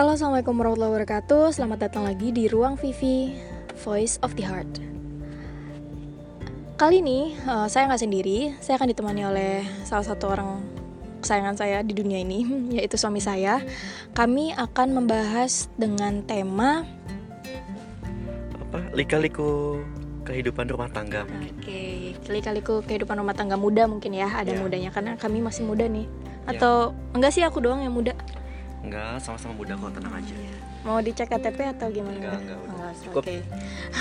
Halo, assalamualaikum warahmatullahi wabarakatuh. Selamat datang lagi di Ruang Vivi, Voice of the Heart. Kali ini uh, saya nggak sendiri, saya akan ditemani oleh salah satu orang kesayangan saya di dunia ini, yaitu suami saya. Kami akan membahas dengan tema apa lika-liku kehidupan rumah tangga mungkin. Oke, kali-kaliku kehidupan rumah tangga muda mungkin ya, ada Iya. mudanya karena kami masih muda nih. Atau enggak sih aku doang yang muda? Enggak, sama-sama muda kok tenang aja. Mau dicek KTP atau gimana? Enggak, enggak, udah. Enggak, Cukup. Oke.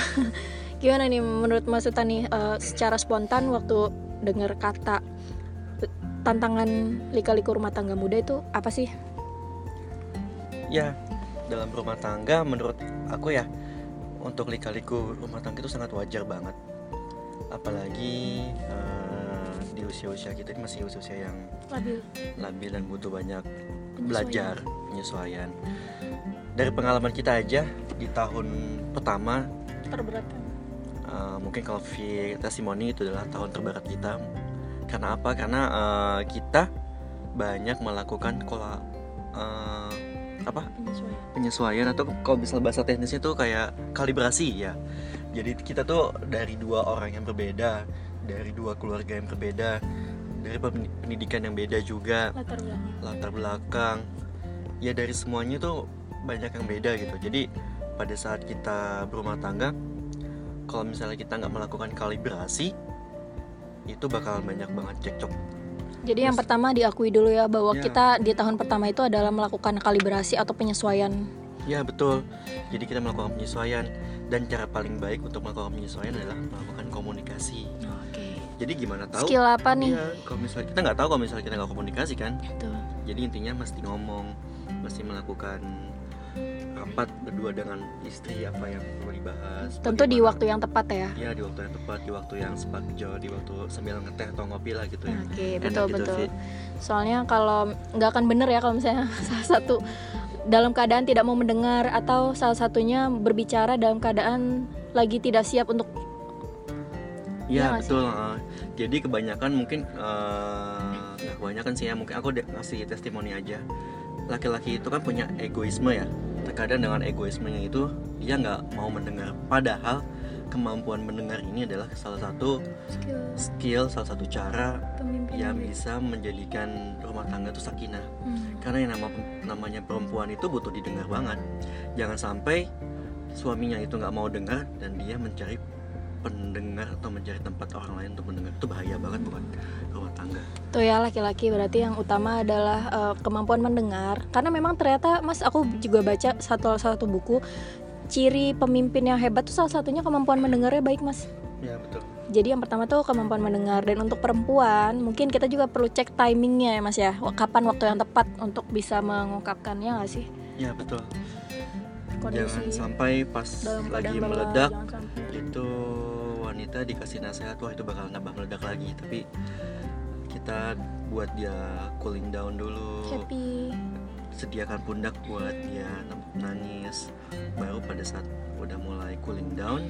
gimana nih menurut Mas Uta nih eh, secara spontan waktu dengar kata tantangan lika-liku rumah tangga muda itu apa sih? Ya, dalam rumah tangga menurut aku ya untuk lika-liku rumah tangga itu sangat wajar banget. Apalagi eh, di usia-usia kita ini masih usia yang Labil. labil dan butuh banyak. Belajar penyesuaian. Dari pengalaman kita aja di tahun pertama Terberat? Uh, mungkin kalau testimoni itu adalah tahun terberat kita karena apa karena uh, kita banyak melakukan kola uh, apa Penyesuaian. penyesuaian atau kalau bisa bahasa teknisnya tuh kayak kalibrasi ya jadi kita tuh dari dua orang yang berbeda dari dua keluarga yang berbeda dari pen- pendidikan yang beda juga Latar belakang. latar belakang ya dari semuanya tuh banyak yang beda gitu jadi pada saat kita berumah tangga kalau misalnya kita nggak melakukan kalibrasi itu bakal banyak banget cekcok Jadi yang pertama diakui dulu ya bahwa Ya. kita di tahun pertama itu adalah melakukan kalibrasi atau penyesuaian. ya betul jadi kita melakukan penyesuaian dan cara paling baik untuk melakukan penyesuaian adalah melakukan komunikasi Oke. Jadi gimana tahu Skill apa nih? Iya, kalau misalnya kita nggak tahu kalau misalnya kita nggak komunikasi kan Itu. jadi intinya mesti ngomong mesti melakukan rapat berdua dengan istri apa yang perlu dibahas Tentu di waktu yang tepat ya. ya di waktu yang tepat di waktu yang sepak hijau di waktu sambil ngeteh atau ngopi lah gitu ya Oke, Enak betul gitu, betul. Vi. Soalnya kalau nggak akan bener ya kalau misalnya salah satu dalam keadaan tidak mau mendengar atau salah satunya berbicara dalam keadaan lagi tidak siap untuk Iya Iya betul uh, jadi kebanyakan mungkin uh, nggak kebanyakan sih ya mungkin aku ngasih testimoni aja. Laki-laki itu kan punya egoisme ya. Terkadang dengan egoismenya itu dia nggak mau mendengar. Padahal kemampuan mendengar ini adalah salah satu skill. skill salah satu cara pemimpin yang bisa menjadikan rumah tangga itu sakinah. Hmm. karena yang nama namanya perempuan itu butuh didengar banget. Jangan sampai suaminya itu nggak mau dengar dan dia mencari pendengar atau mencari tempat orang lain untuk mendengar itu bahaya banget buat rumah tangga. Tuh ya laki-laki berarti yang utama adalah eh, kemampuan mendengar. Karena memang ternyata Mas aku juga baca satu satu buku ciri pemimpin yang hebat tuh salah satunya kemampuan mendengarnya baik Mas. ya betul. Jadi yang pertama tuh kemampuan mendengar. Dan untuk perempuan mungkin kita juga perlu cek timingnya ya Mas ya. Kapan waktu yang tepat untuk bisa mengungkapkannya nggak sih? ya betul. Kondisi jangan sampai pas lagi meledak itu wanita dikasih nasihat wah itu bakal nambah meledak lagi tapi kita buat dia cooling down dulu happy. sediakan pundak buat dia nangis baru pada saat udah mulai cooling down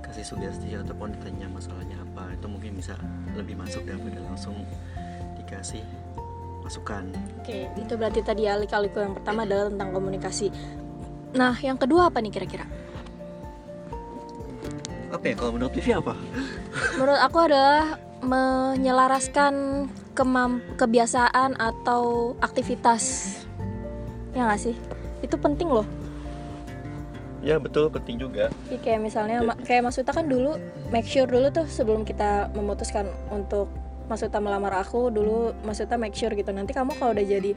kasih sugesti ataupun ditanya masalahnya apa itu mungkin bisa lebih masuk daripada langsung dikasih masukan Oke, itu berarti tadi ya lika-liku yang pertama adalah tentang komunikasi. Nah, yang kedua apa nih kira-kira? Apa ya kalau menurut Vivi apa Menurut aku adalah menyelaraskan kemam kebiasaan atau aktivitas. Ya nggak sih? Itu penting loh. ya betul penting juga Jadi kayak misalnya ma- kayak Mas Uta kan dulu make sure dulu tuh sebelum kita memutuskan untuk Mas Uta melamar aku dulu Mas Uta make sure gitu nanti kamu kalau udah jadi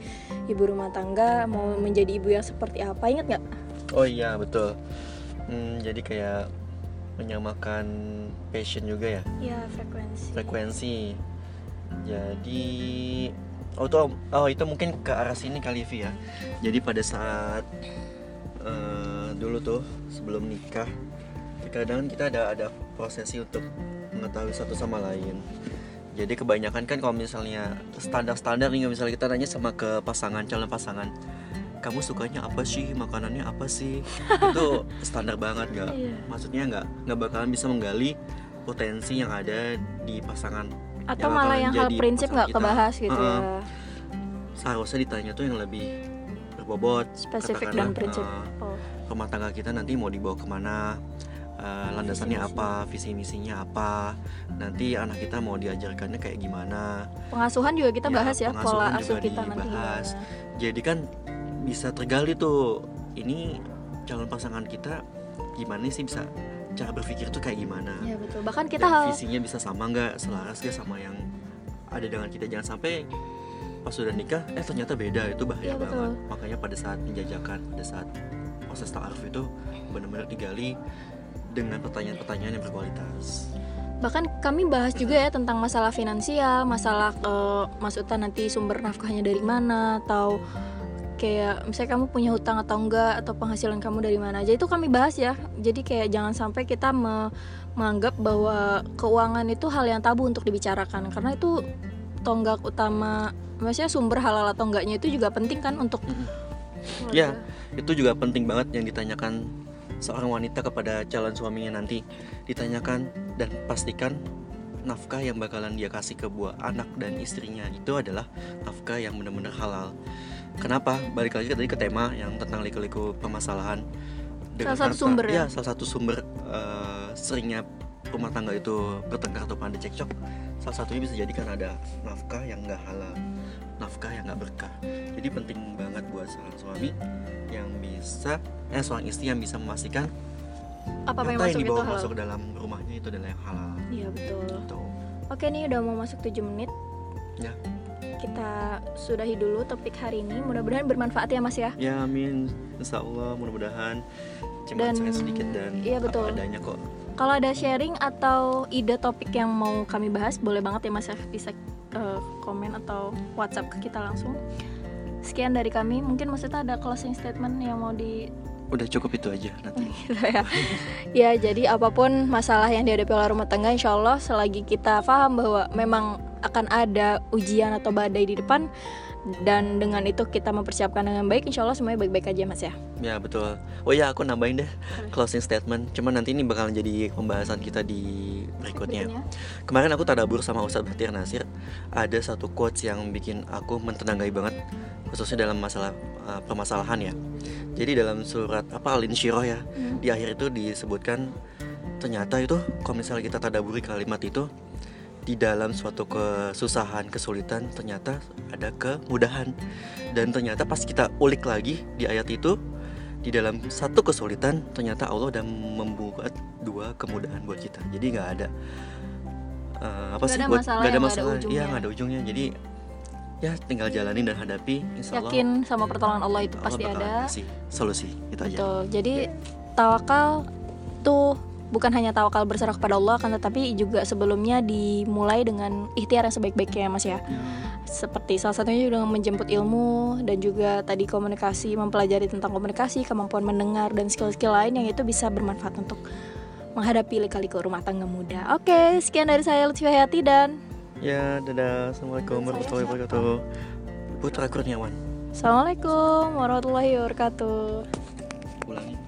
ibu rumah tangga mau menjadi ibu yang seperti apa ingat nggak? oh iya betul Hmm, jadi kayak menyamakan passion juga ya? Ya frekuensi. frekuensi. Jadi oh itu oh itu mungkin ke arah sini kali Vi ya. Jadi pada saat eh, dulu tuh sebelum nikah kadang kita ada ada prosesi untuk mengetahui satu sama lain. Jadi kebanyakan kan kalau misalnya standar-standar nih misalnya kita nanya sama ke pasangan calon pasangan kamu sukanya apa sih makanannya apa sih itu standar banget nggak Iya. maksudnya nggak nggak bakalan bisa menggali potensi yang ada di pasangan Atau Yang malah yang hal prinsip nggak kebahas gitu Heeh. ya. seharusnya ditanya tuh yang lebih berbobot spesifik dan prinsip oh. rumah tangga kita nanti mau dibawa ke mana eh, landasannya Visi apa visi misinya apa nanti anak kita mau diajarkannya kayak gimana pengasuhan juga kita Ya, bahas ya pola asuh kita nanti gimana. jadi kan bisa tergali tuh. Ini calon pasangan kita gimana sih? Bisa cara berpikir tuh kayak gimana? Ya betul. Bahkan kita dan visinya bisa sama nggak? Selaras nggak sama yang ada dengan kita? Jangan sampai pas sudah nikah eh ternyata beda. Itu bahaya Iya, betul. banget makanya pada saat penjajakan pada saat proses ta'aruf itu benar-benar digali dengan pertanyaan-pertanyaan yang berkualitas. Bahkan kami bahas juga ya tentang masalah finansial masalah eh, maksudnya nanti sumber nafkahnya dari mana atau kayak misalnya kamu punya hutang atau enggak atau penghasilan kamu dari mana aja itu kami bahas ya jadi kayak jangan sampai kita me- menganggap bahwa keuangan itu hal yang tabu untuk dibicarakan karena itu tonggak utama maksudnya sumber halal atau enggaknya itu juga penting kan untuk keluarga. Ya. itu juga penting banget yang ditanyakan seorang wanita kepada calon suaminya nanti ditanyakan dan pastikan nafkah yang bakalan dia kasih ke buah anak dan istrinya itu adalah nafkah yang benar-benar halal. Kenapa? Balik lagi tadi ke tema yang tentang liku-liku permasalahan. Salah satu sumber ya? salah satu sumber eh, seringnya rumah tangga itu bertengkar atau ada cekcok. Salah satunya bisa jadi karena ada nafkah yang nggak halal, nafkah yang nggak berkah. Jadi penting banget buat seorang suami yang bisa, eh seorang istri yang bisa memastikan apa apa yang yang itu dibawa halal masuk ke dalam rumahnya itu adalah yang halal. iya betul Gitu. Oke nih udah mau masuk 7 menit Ya. Kita sudahi dulu topik hari ini Mudah-mudahan bermanfaat ya mas ya Ya amin. Insya Allah mudah-mudahan cuma Dan- sedikit dan iya, betul. apa adanya kok. Kalau ada sharing atau ide topik yang mau kami bahas Boleh banget ya mas ya Bisa eh, komen atau whatsapp ke kita langsung Sekian dari kami Mungkin maksudnya ada closing statement yang mau di Udah cukup itu aja nanti. gitu ya Ya jadi apa pun masalah yang dihadapi oleh rumah tangga Insya Allah selagi kita paham bahwa memang akan ada ujian atau badai di depan Dan dengan itu kita mempersiapkan dengan baik Insya Allah semuanya baik-baik aja mas ya Ya betul. Oh ya aku nambahin deh closing statement. Cuman nanti ini bakalan jadi pembahasan kita di berikutnya. Kemarin aku tadabur sama Ustadz Bahtiar Nasir Ada satu quotes yang bikin aku mentenagai banget Khususnya dalam masalah uh, permasalahan ya Jadi dalam surat apa Al-Insyirah ya Hmm. Di akhir itu disebutkan Ternyata itu kalau misalnya kita tadaburi kalimat itu Di dalam suatu kesusahan, kesulitan Ternyata ada kemudahan. Dan ternyata pas kita ulik lagi di ayat itu di dalam satu kesulitan ternyata Allah udah membuat dua kemudahan buat kita. Jadi nggak ada eh, apa Nggak sih ada buat masalah nggak ada masalah. Ujungnya. iya nggak ada ujungnya. Jadi ya tinggal jalanin dan hadapi. Insya Allah Yakin sama pertolongan Allah itu Allah pasti ada. kasih solusi. Itu aja. Betul. Jadi tawakal tuh bukan hanya tawakal berserah kepada Allah kan tetapi juga sebelumnya dimulai dengan ikhtiar yang sebaik-baiknya ya Mas ya. Seperti salah satunya juga dengan menjemput ilmu dan juga tadi komunikasi, mempelajari tentang komunikasi, kemampuan mendengar dan skill-skill lain yang itu bisa bermanfaat untuk menghadapi lika-liku rumah tangga muda. Oke, sekian dari saya Lutfi Hayati dan ya dadah assalamualaikum warahmatullahi wabarakatuh Putra Kurniawan Assalamualaikum warahmatullahi wabarakatuh. ulangi